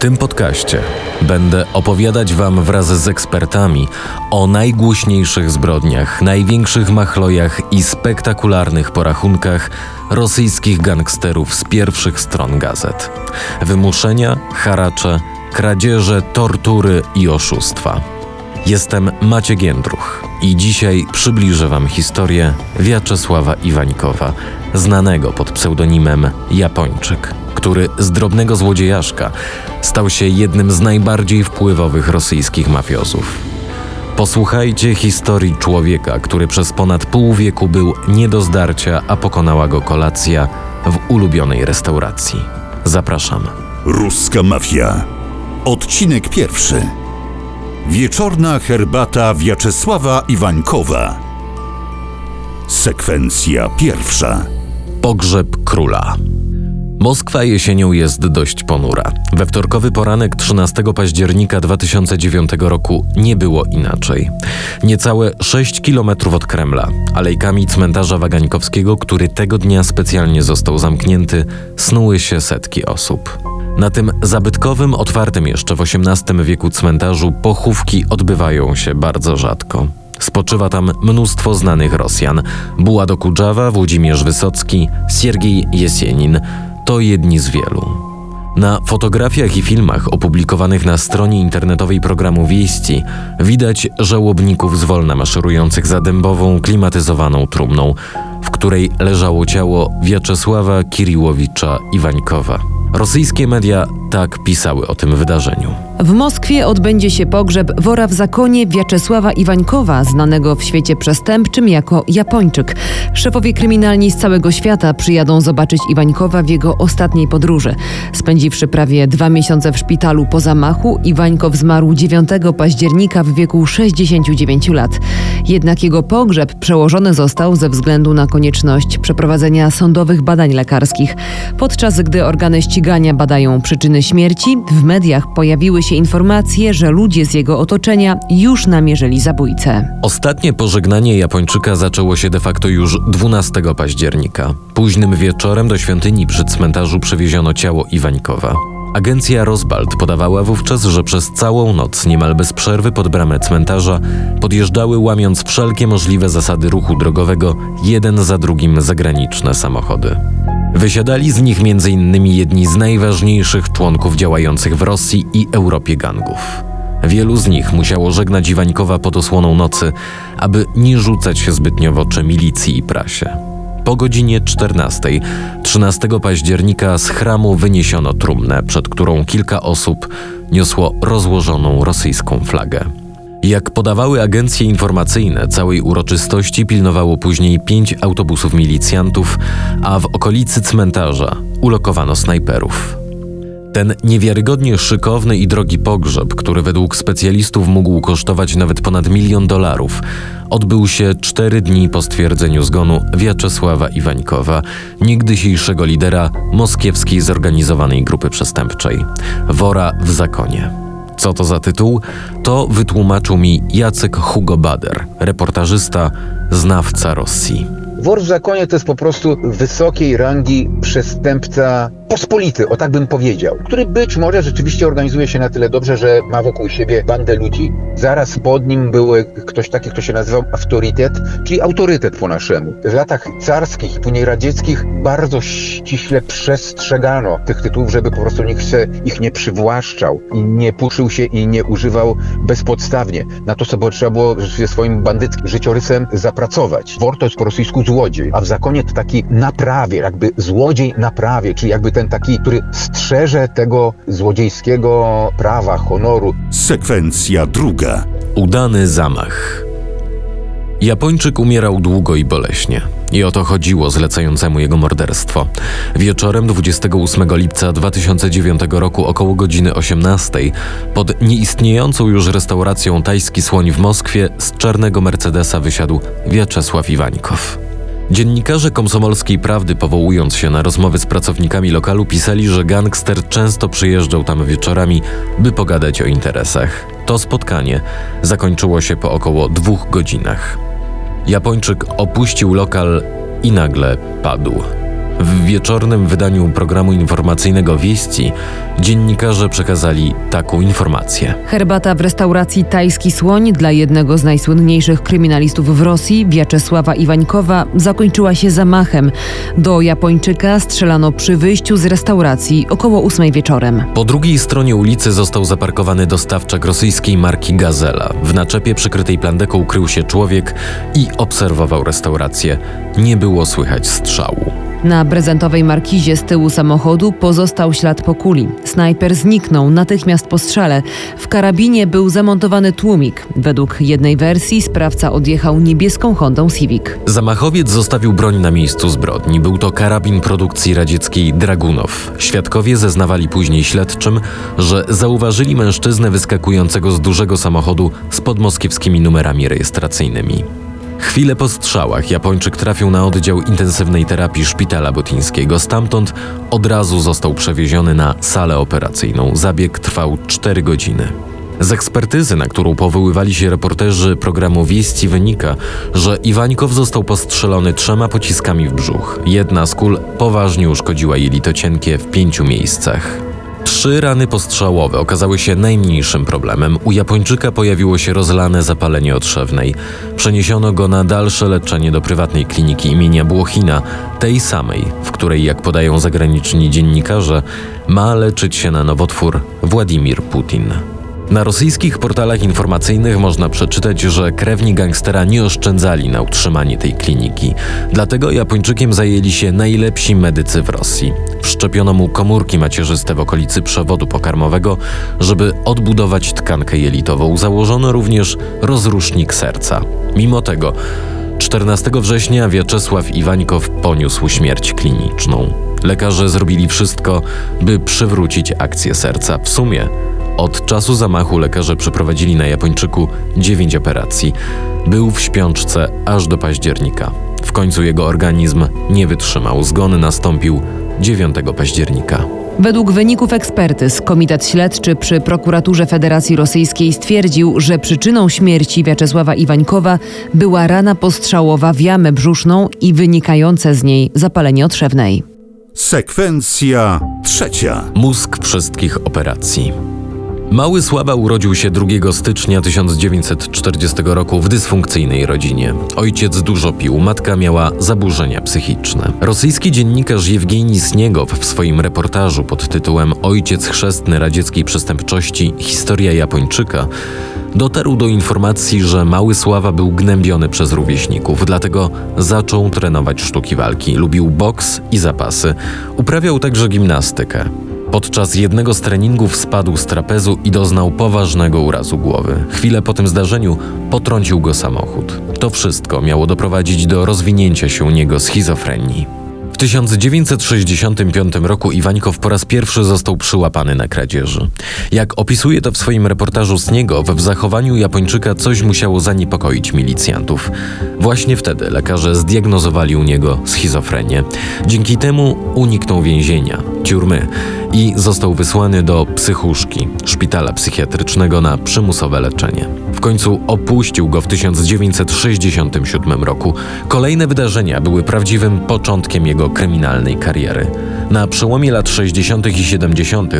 tym podcaście będę opowiadać Wam wraz z ekspertami o najgłośniejszych zbrodniach, największych machlojach i spektakularnych porachunkach rosyjskich gangsterów z pierwszych stron gazet. Wymuszenia, haracze, kradzieże, tortury i oszustwa. Jestem Maciek Jędruch i dzisiaj przybliżę Wam historię Wiaczesława Iwańkowa, znanego pod pseudonimem Japończyk który z drobnego złodziejaszka stał się jednym z najbardziej wpływowych rosyjskich mafiozów. Posłuchajcie historii człowieka, który przez ponad pół wieku był nie do zdarcia, a pokonała go kolacja w ulubionej restauracji. Zapraszam. Ruska mafia. Odcinek pierwszy. Wieczorna herbata Wiaczesława Iwańkowa. Sekwencja pierwsza. Pogrzeb króla. Moskwa jesienią jest dość ponura. We wtorkowy poranek 13 października 2009 roku nie było inaczej. Niecałe 6 kilometrów od Kremla, alejkami cmentarza Wagańkowskiego, który tego dnia specjalnie został zamknięty, snuły się setki osób. Na tym zabytkowym, otwartym jeszcze w XVIII wieku cmentarzu pochówki odbywają się bardzo rzadko. Spoczywa tam mnóstwo znanych Rosjan: Bułado Kudżawa, Włodzimierz Wysocki, Siergiej Jesienin, to jedni z wielu. Na fotografiach i filmach opublikowanych na stronie internetowej programu Wieści widać żałobników zwolna maszerujących za dębową, klimatyzowaną trumną, w której leżało ciało Wiaczesława Kiriłowicza Iwańkowa. Rosyjskie media tak pisały o tym wydarzeniu. W Moskwie odbędzie się pogrzeb wora w zakonie Wiaczesława Iwańkowa, znanego w świecie przestępczym jako Japończyk. Szefowie kryminalni z całego świata przyjadą zobaczyć Iwańkowa w jego ostatniej podróży. Spędziwszy prawie dwa miesiące w szpitalu po zamachu, Iwańkow zmarł 9 października w wieku 69 lat. Jednak jego pogrzeb przełożony został ze względu na konieczność przeprowadzenia sądowych badań lekarskich. Podczas gdy organy ścigania badają przyczyny śmierci, w mediach pojawiły się informacje, że ludzie z jego otoczenia już namierzyli zabójcę. Ostatnie pożegnanie Japończyka zaczęło się de facto już 12 października. Późnym wieczorem do świątyni przy cmentarzu przewieziono ciało Iwańkowa. Agencja Rosbald podawała wówczas, że przez całą noc, niemal bez przerwy pod bramę cmentarza, podjeżdżały łamiąc wszelkie możliwe zasady ruchu drogowego jeden za drugim zagraniczne samochody. Wysiadali z nich m.in. jedni z najważniejszych członków działających w Rosji i Europie gangów. Wielu z nich musiało żegnać Iwańkowa pod osłoną nocy, aby nie rzucać się zbytnio w oczy milicji i prasie. Po godzinie 14, 13 października z chramu wyniesiono trumnę, przed którą kilka osób niosło rozłożoną rosyjską flagę. Jak podawały agencje informacyjne, całej uroczystości pilnowało później pięć autobusów milicjantów, a w okolicy cmentarza ulokowano snajperów. Ten niewiarygodnie szykowny i drogi pogrzeb, który według specjalistów mógł kosztować nawet ponad milion dolarów, odbył się cztery dni po stwierdzeniu zgonu Wiaczesława Iwańkowa, niegdysiejszego lidera moskiewskiej zorganizowanej grupy przestępczej Wora w Zakonie. Co to za tytuł? To wytłumaczył mi Jacek Hugo Bader, reportażysta, znawca Rosji. Wor w zakonie to jest po prostu wysokiej rangi przestępca pospolity, o tak bym powiedział, który być może rzeczywiście organizuje się na tyle dobrze, że ma wokół siebie bandę ludzi. Zaraz pod nim był ktoś taki, kto się nazywał autorytet, czyli autorytet po naszemu. W latach carskich później radzieckich bardzo ściśle przestrzegano tych tytułów, żeby po prostu nikt się ich nie przywłaszczał i nie puszył się i nie używał bezpodstawnie. Na to sobie trzeba było swoim bandyckim życiorysem zapracować. Wor to jest po rosyjsku złodziej, a w zakonie to taki naprawie, jakby złodziej naprawie, czyli jakby ten taki, który strzeże tego złodziejskiego prawa, honoru. Sekwencja druga. Udany zamach. Japończyk umierał długo i boleśnie. I o to chodziło zlecającemu jego morderstwo. Wieczorem 28 lipca 2009 roku około godziny 18 pod nieistniejącą już restauracją Tajski Słoń w Moskwie z czarnego Mercedesa wysiadł Wiaczesław Iwańkow. Dziennikarze komsomolskiej prawdy, powołując się na rozmowy z pracownikami lokalu, pisali, że gangster często przyjeżdżał tam wieczorami, by pogadać o interesach. To spotkanie zakończyło się po około dwóch godzinach. Japończyk opuścił lokal i nagle padł. W wieczornym wydaniu programu informacyjnego Wieści dziennikarze przekazali taką informację. Herbata w restauracji Tajski Słoń dla jednego z najsłynniejszych kryminalistów w Rosji, Wiaczesława Iwańkowa, zakończyła się zamachem. Do Japończyka strzelano przy wyjściu z restauracji około ósmej wieczorem. Po drugiej stronie ulicy został zaparkowany dostawczak rosyjskiej marki Gazela. W naczepie przykrytej plandeką ukrył się człowiek i obserwował restaurację. Nie było słychać strzału. Na prezentowej markizie z tyłu samochodu pozostał ślad po kuli. Snajper zniknął natychmiast po strzale. W karabinie był zamontowany tłumik. Według jednej wersji sprawca odjechał niebieską Hondą Civic. Zamachowiec zostawił broń na miejscu zbrodni. Był to karabin produkcji radzieckiej Dragunow. Świadkowie zeznawali później śledczym, że zauważyli mężczyznę wyskakującego z dużego samochodu z podmoskiewskimi numerami rejestracyjnymi. Chwilę po strzałach Japończyk trafił na oddział intensywnej terapii szpitala botyńskiego. Stamtąd od razu został przewieziony na salę operacyjną. Zabieg trwał 4 godziny. Z ekspertyzy, na którą powoływali się reporterzy programu Wieści, wynika, że Iwańkow został postrzelony trzema pociskami w brzuch. Jedna z kul poważnie uszkodziła jelito cienkie w pięciu miejscach. Trzy rany postrzałowe okazały się najmniejszym problemem. U Japończyka pojawiło się rozlane zapalenie otrzewnej. Przeniesiono go na dalsze leczenie do prywatnej kliniki imienia Błochina, tej samej, w której, jak podają zagraniczni dziennikarze, ma leczyć się na nowotwór Władimir Putin. Na rosyjskich portalach informacyjnych można przeczytać, że krewni gangstera nie oszczędzali na utrzymanie tej kliniki. Dlatego Japończykiem zajęli się najlepsi medycy w Rosji. Wszczepiono mu komórki macierzyste w okolicy przewodu pokarmowego, żeby odbudować tkankę jelitową. Założono również rozrusznik serca. Mimo tego 14 września Wiaczesław Iwańkow poniósł śmierć kliniczną. Lekarze zrobili wszystko, by przywrócić akcję serca. W sumie od czasu zamachu lekarze przeprowadzili na Japończyku 9 operacji. Był w śpiączce aż do października. W końcu jego organizm nie wytrzymał. Zgon nastąpił 9 października. Według wyników ekspertyz, Komitet Śledczy przy Prokuraturze Federacji Rosyjskiej stwierdził, że przyczyną śmierci Wiaczesława Iwańkowa była rana postrzałowa w jamę brzuszną i wynikające z niej zapalenie otrzewnej. Sekwencja trzecia. Mózg wszystkich operacji. Mały Sława urodził się 2 stycznia 1940 roku w dysfunkcyjnej rodzinie. Ojciec dużo pił, matka miała zaburzenia psychiczne. Rosyjski dziennikarz Jewgenij Sniegow w swoim reportażu pod tytułem Ojciec chrzestny radzieckiej przestępczości Historia Japończyka dotarł do informacji, że mały Sława był gnębiony przez rówieśników, dlatego zaczął trenować sztuki walki. Lubił boks i zapasy. Uprawiał także gimnastykę. Podczas jednego z treningów spadł z trapezu i doznał poważnego urazu głowy. Chwilę po tym zdarzeniu potrącił go samochód. To wszystko miało doprowadzić do rozwinięcia się u niego schizofrenii. W 1965 roku Iwańkow po raz pierwszy został przyłapany na kradzieży. Jak opisuje to w swoim reportażu Sniegow, w zachowaniu Japończyka coś musiało zaniepokoić milicjantów. Właśnie wtedy lekarze zdiagnozowali u niego schizofrenię. Dzięki temu uniknął więzienia, tiurmy i został wysłany do psychuszki, szpitala psychiatrycznego na przymusowe leczenie. W końcu opuścił go w 1967 roku. Kolejne wydarzenia były prawdziwym początkiem jego kryminalnej kariery. Na przełomie lat 60. i 70.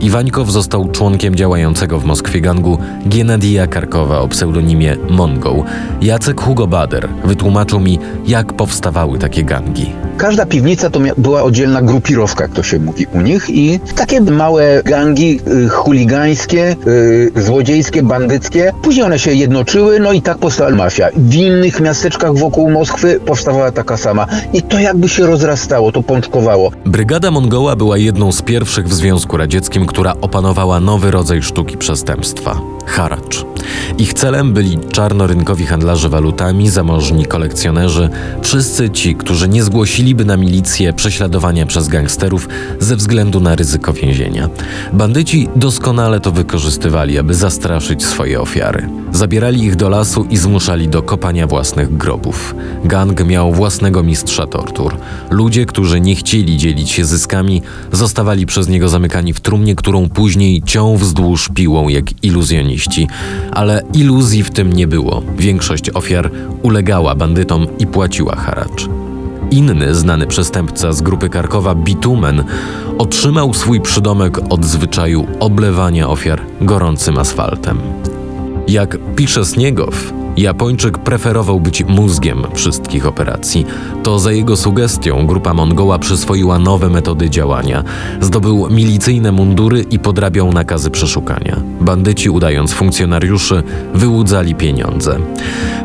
Iwańkow został członkiem działającego w Moskwie gangu Genadija Karkowa o pseudonimie Mongoł. Jacek Hugo Bader wytłumaczył mi, jak powstawały takie gangi. Każda piwnica to była oddzielna grupirowka, jak to się mówi u nich i takie małe gangi y, chuligańskie, y, złodziejskie, bandyckie. Później one się jednoczyły, no i tak powstała mafia. W innych miasteczkach wokół Moskwy powstawała taka sama. I to jakby się rozrastało, to pączkowało. Brygada Mongoła była jedną z pierwszych w Związku Radzieckim, która opanowała nowy rodzaj sztuki przestępstwa haracz. Ich celem byli czarnorynkowi handlarze walutami, zamożni kolekcjonerzy, wszyscy ci, którzy nie zgłosiliby na milicję prześladowania przez gangsterów ze względu na ryzyko więzienia. Bandyci doskonale to wykorzystywali, aby zastraszyć swoje ofiary. Zabierali ich do lasu i zmuszali do kopania własnych grobów. Gang miał własnego mistrza tortur. Ludzie, którzy nie chcieli dzielić się zyskami, zostawali przez niego zamykani w trumnie, którą później ciął wzdłuż piłą jak iluzjoniści. Ale iluzji w tym nie było. Większość ofiar ulegała bandytom i płaciła haracz. Inny znany przestępca z grupy Karkowa, Bitumen, otrzymał swój przydomek od zwyczaju oblewania ofiar gorącym asfaltem. Jak pisze Sniegow, Japończyk preferował być mózgiem wszystkich operacji. To za jego sugestią grupa Mongoła przyswoiła nowe metody działania. Zdobył milicyjne mundury i podrabiał nakazy przeszukania. Bandyci, udając funkcjonariuszy, wyłudzali pieniądze.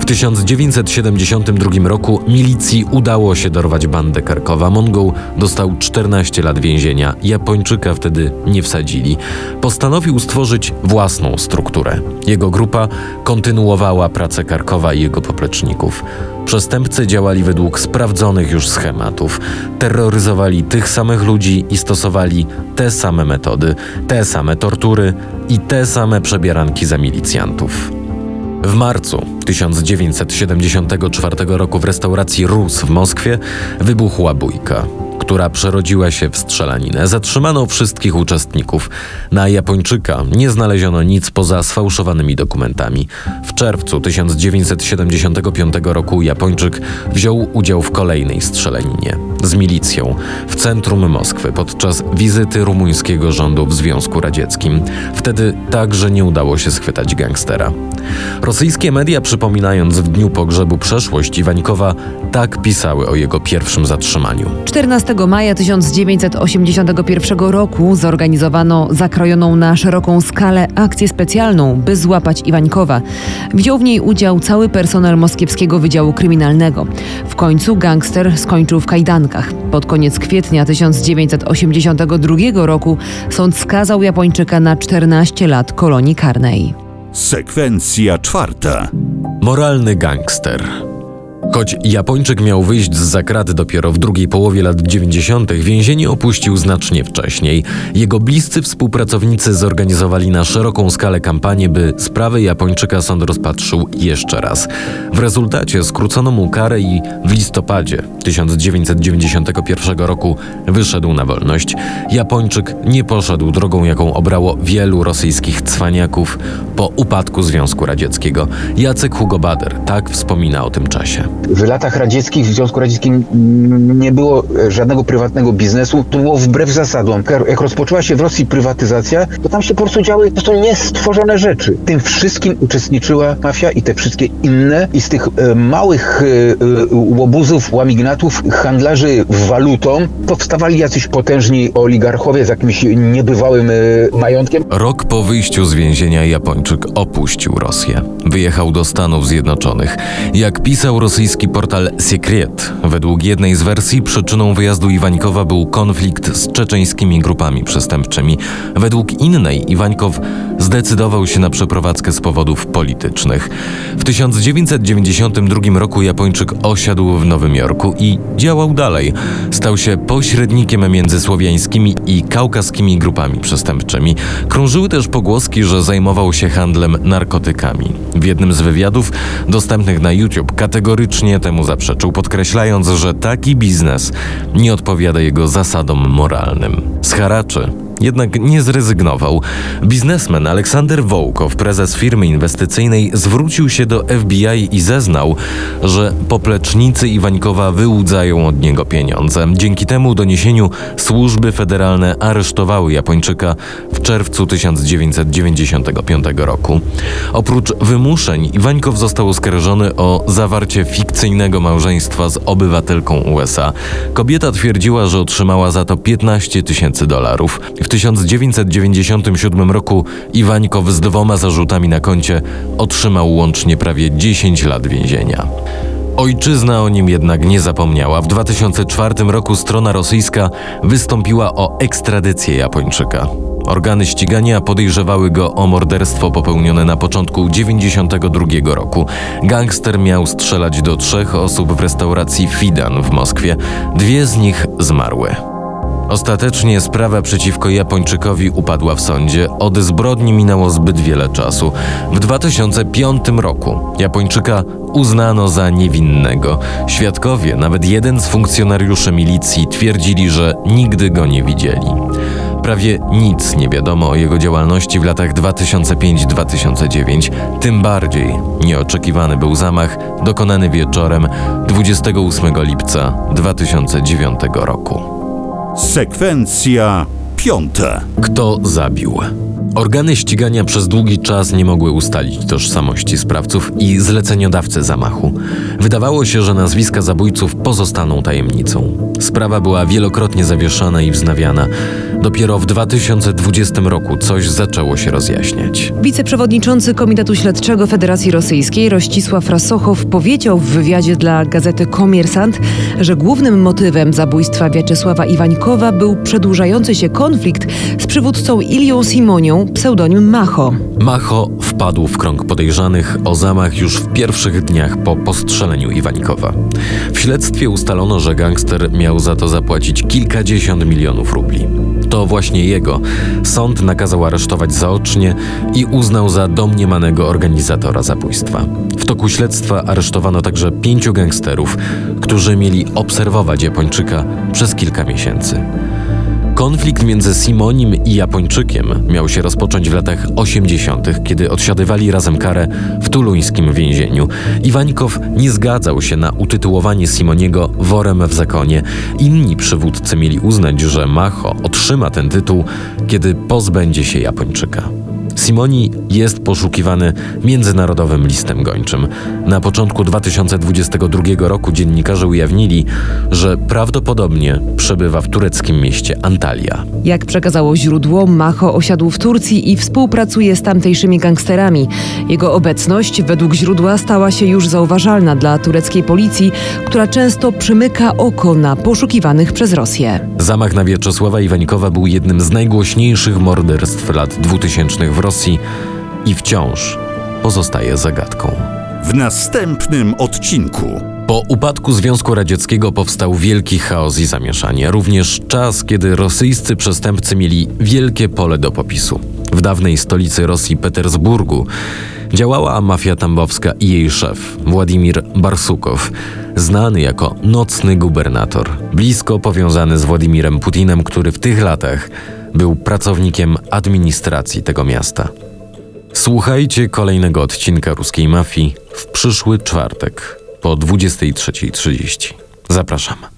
W 1972 roku milicji udało się dorwać bandę Karkowa. Mongol dostał 14 lat więzienia. Japończyka wtedy nie wsadzili. Postanowił stworzyć własną strukturę. Jego grupa kontynuowała pracę Karkowa i jego popleczników. Przestępcy działali według sprawdzonych już schematów. Terroryzowali tych samych ludzi i stosowali te same metody, te same tortury i te same przebieranki za milicjantów. W marcu 1974 roku w restauracji Rus w Moskwie wybuchła bójka, która przerodziła się w strzelaninę. Zatrzymano wszystkich uczestników. Na Japończyka nie znaleziono nic poza sfałszowanymi dokumentami. W czerwcu 1975 roku Japończyk wziął udział w kolejnej strzelaninie z milicją w centrum Moskwy podczas wizyty rumuńskiego rządu w Związku Radzieckim. Wtedy także nie udało się schwytać gangstera. Rosyjskie media, przypominając w dniu pogrzebu przeszłość Iwańkowa, tak pisały o jego pierwszym zatrzymaniu. 14 maja 1981 roku zorganizowano zakrojoną na szeroką skalę akcję specjalną, by złapać Iwańkowa. Wziął w niej udział cały personel Moskiewskiego Wydziału Kryminalnego. W końcu gangster skończył w kajdankach. Pod koniec kwietnia 1982 roku sąd skazał Japończyka na 14 lat kolonii karnej. Sekwencja czwarta. Moralny gangster. Choć Japończyk miał wyjść z zakrady dopiero w drugiej połowie lat 90., więzienie opuścił znacznie wcześniej. Jego bliscy współpracownicy zorganizowali na szeroką skalę kampanię, by sprawę Japończyka sąd rozpatrzył jeszcze raz. W rezultacie skrócono mu karę i w listopadzie 1991 roku wyszedł na wolność. Japończyk nie poszedł drogą, jaką obrało wielu rosyjskich cwaniaków po upadku Związku Radzieckiego. Jacek Hugo Bader tak wspomina o tym czasie. W latach radzieckich w Związku Radzieckim nie było e, żadnego prywatnego biznesu. To było wbrew zasadom. Jak rozpoczęła się w Rosji prywatyzacja, to tam się po prostu działy po prostu niestworzone rzeczy. Tym wszystkim uczestniczyła mafia i te wszystkie inne. I z tych e, małych e, łobuzów, łamignatów, handlarzy walutą powstawali jacyś potężni oligarchowie z jakimś niebywałym majątkiem. Rok po wyjściu z więzienia Japończyk opuścił Rosję. Wyjechał do Stanów Zjednoczonych. Jak pisał rosyjski portal Secret, według jednej z wersji przyczyną wyjazdu Iwańkowa był konflikt z czeczeńskimi grupami przestępczymi. Według innej Iwańkow zdecydował się na przeprowadzkę z powodów politycznych. W 1992 roku Japończyk osiadł w Nowym Jorku i działał dalej. Stał się pośrednikiem między słowiańskimi i kaukaskimi grupami przestępczymi. Krążyły też pogłoski, że zajmował się handlem narkotykami. W jednym z wywiadów dostępnych na YouTube kategorycznie temu zaprzeczył, podkreślając, że taki biznes nie odpowiada jego zasadom moralnym. Z haraczy jednak nie zrezygnował. Biznesmen Aleksander Wołkow, prezes firmy inwestycyjnej, zwrócił się do FBI i zeznał, że poplecznicy Iwańkowa wyłudzają od niego pieniądze. Dzięki temu doniesieniu służby federalne aresztowały Japończyka w czerwcu 1995 roku. Oprócz wymuszeń, Iwańkow został oskarżony o zawarcie fikcyjnego małżeństwa z obywatelką USA. Kobieta twierdziła, że otrzymała za to 15 tysięcy dolarów. W 1997 roku Iwańkow z dwoma zarzutami na koncie otrzymał łącznie prawie 10 lat więzienia. Ojczyzna o nim jednak nie zapomniała. W 2004 roku strona rosyjska wystąpiła o ekstradycję Japończyka. Organy ścigania podejrzewały go o morderstwo popełnione na początku 92 roku. Gangster miał strzelać do trzech osób w restauracji Fidan w Moskwie. Dwie z nich zmarły. Ostatecznie sprawa przeciwko Japończykowi upadła w sądzie. Od zbrodni minęło zbyt wiele czasu. W 2005 roku Japończyka uznano za niewinnego. Świadkowie, nawet jeden z funkcjonariuszy milicji, twierdzili, że nigdy go nie widzieli. Prawie nic nie wiadomo o jego działalności w latach 2005-2009. Tym bardziej nieoczekiwany był zamach dokonany wieczorem 28 lipca 2009 roku. Sekwencja piąta. Kto zabił? Organy ścigania przez długi czas nie mogły ustalić tożsamości sprawców i zleceniodawcy zamachu. Wydawało się, że nazwiska zabójców pozostaną tajemnicą. Sprawa była wielokrotnie zawieszana i wznawiana. Dopiero w 2020 roku coś zaczęło się rozjaśniać. Wiceprzewodniczący Komitetu Śledczego Federacji Rosyjskiej Rościsław Rasochow powiedział w wywiadzie dla gazety Komiersant, że głównym motywem zabójstwa Wiaczesława Iwańkowa był przedłużający się konflikt z przywódcą Ilią Simonią, pseudonim Macho. Macho wpadł w krąg podejrzanych o zamach już w pierwszych dniach po postrzeleniu Iwanikowa. W śledztwie ustalono, że gangster miał za to zapłacić kilkadziesiąt milionów rubli. To właśnie jego sąd nakazał aresztować zaocznie i uznał za domniemanego organizatora zabójstwa. W toku śledztwa aresztowano także pięciu gangsterów, którzy mieli obserwować Japończyka przez kilka miesięcy. Konflikt między Simonim i Japończykiem miał się rozpocząć w latach 80., kiedy odsiadywali razem karę w tuluńskim więzieniu. Iwańkow nie zgadzał się na utytułowanie Simoniego worem w zakonie. Inni przywódcy mieli uznać, że Macho otrzyma ten tytuł, kiedy pozbędzie się Japończyka. Simoni jest poszukiwany międzynarodowym listem gończym. Na początku 2022 roku dziennikarze ujawnili, że prawdopodobnie przebywa w tureckim mieście Antalya. Jak przekazało źródło, Macho osiadł w Turcji i współpracuje z tamtejszymi gangsterami. Jego obecność, według źródła, stała się już zauważalna dla tureckiej policji, która często przymyka oko na poszukiwanych przez Rosję. Zamach na Wieczesława Iwanikowa był jednym z najgłośniejszych morderstw lat 2000 w Rosji i wciąż pozostaje zagadką. W następnym odcinku. Po upadku Związku Radzieckiego powstał wielki chaos i zamieszanie, również czas, kiedy rosyjscy przestępcy mieli wielkie pole do popisu. W dawnej stolicy Rosji Petersburgu działała mafia tambowska i jej szef, Władimir Barsukow, znany jako nocny gubernator, blisko powiązany z Władimirem Putinem, który w tych latach był pracownikiem administracji tego miasta. Słuchajcie kolejnego odcinka Ruskiej Mafii w przyszły czwartek po 23.30. Zapraszam.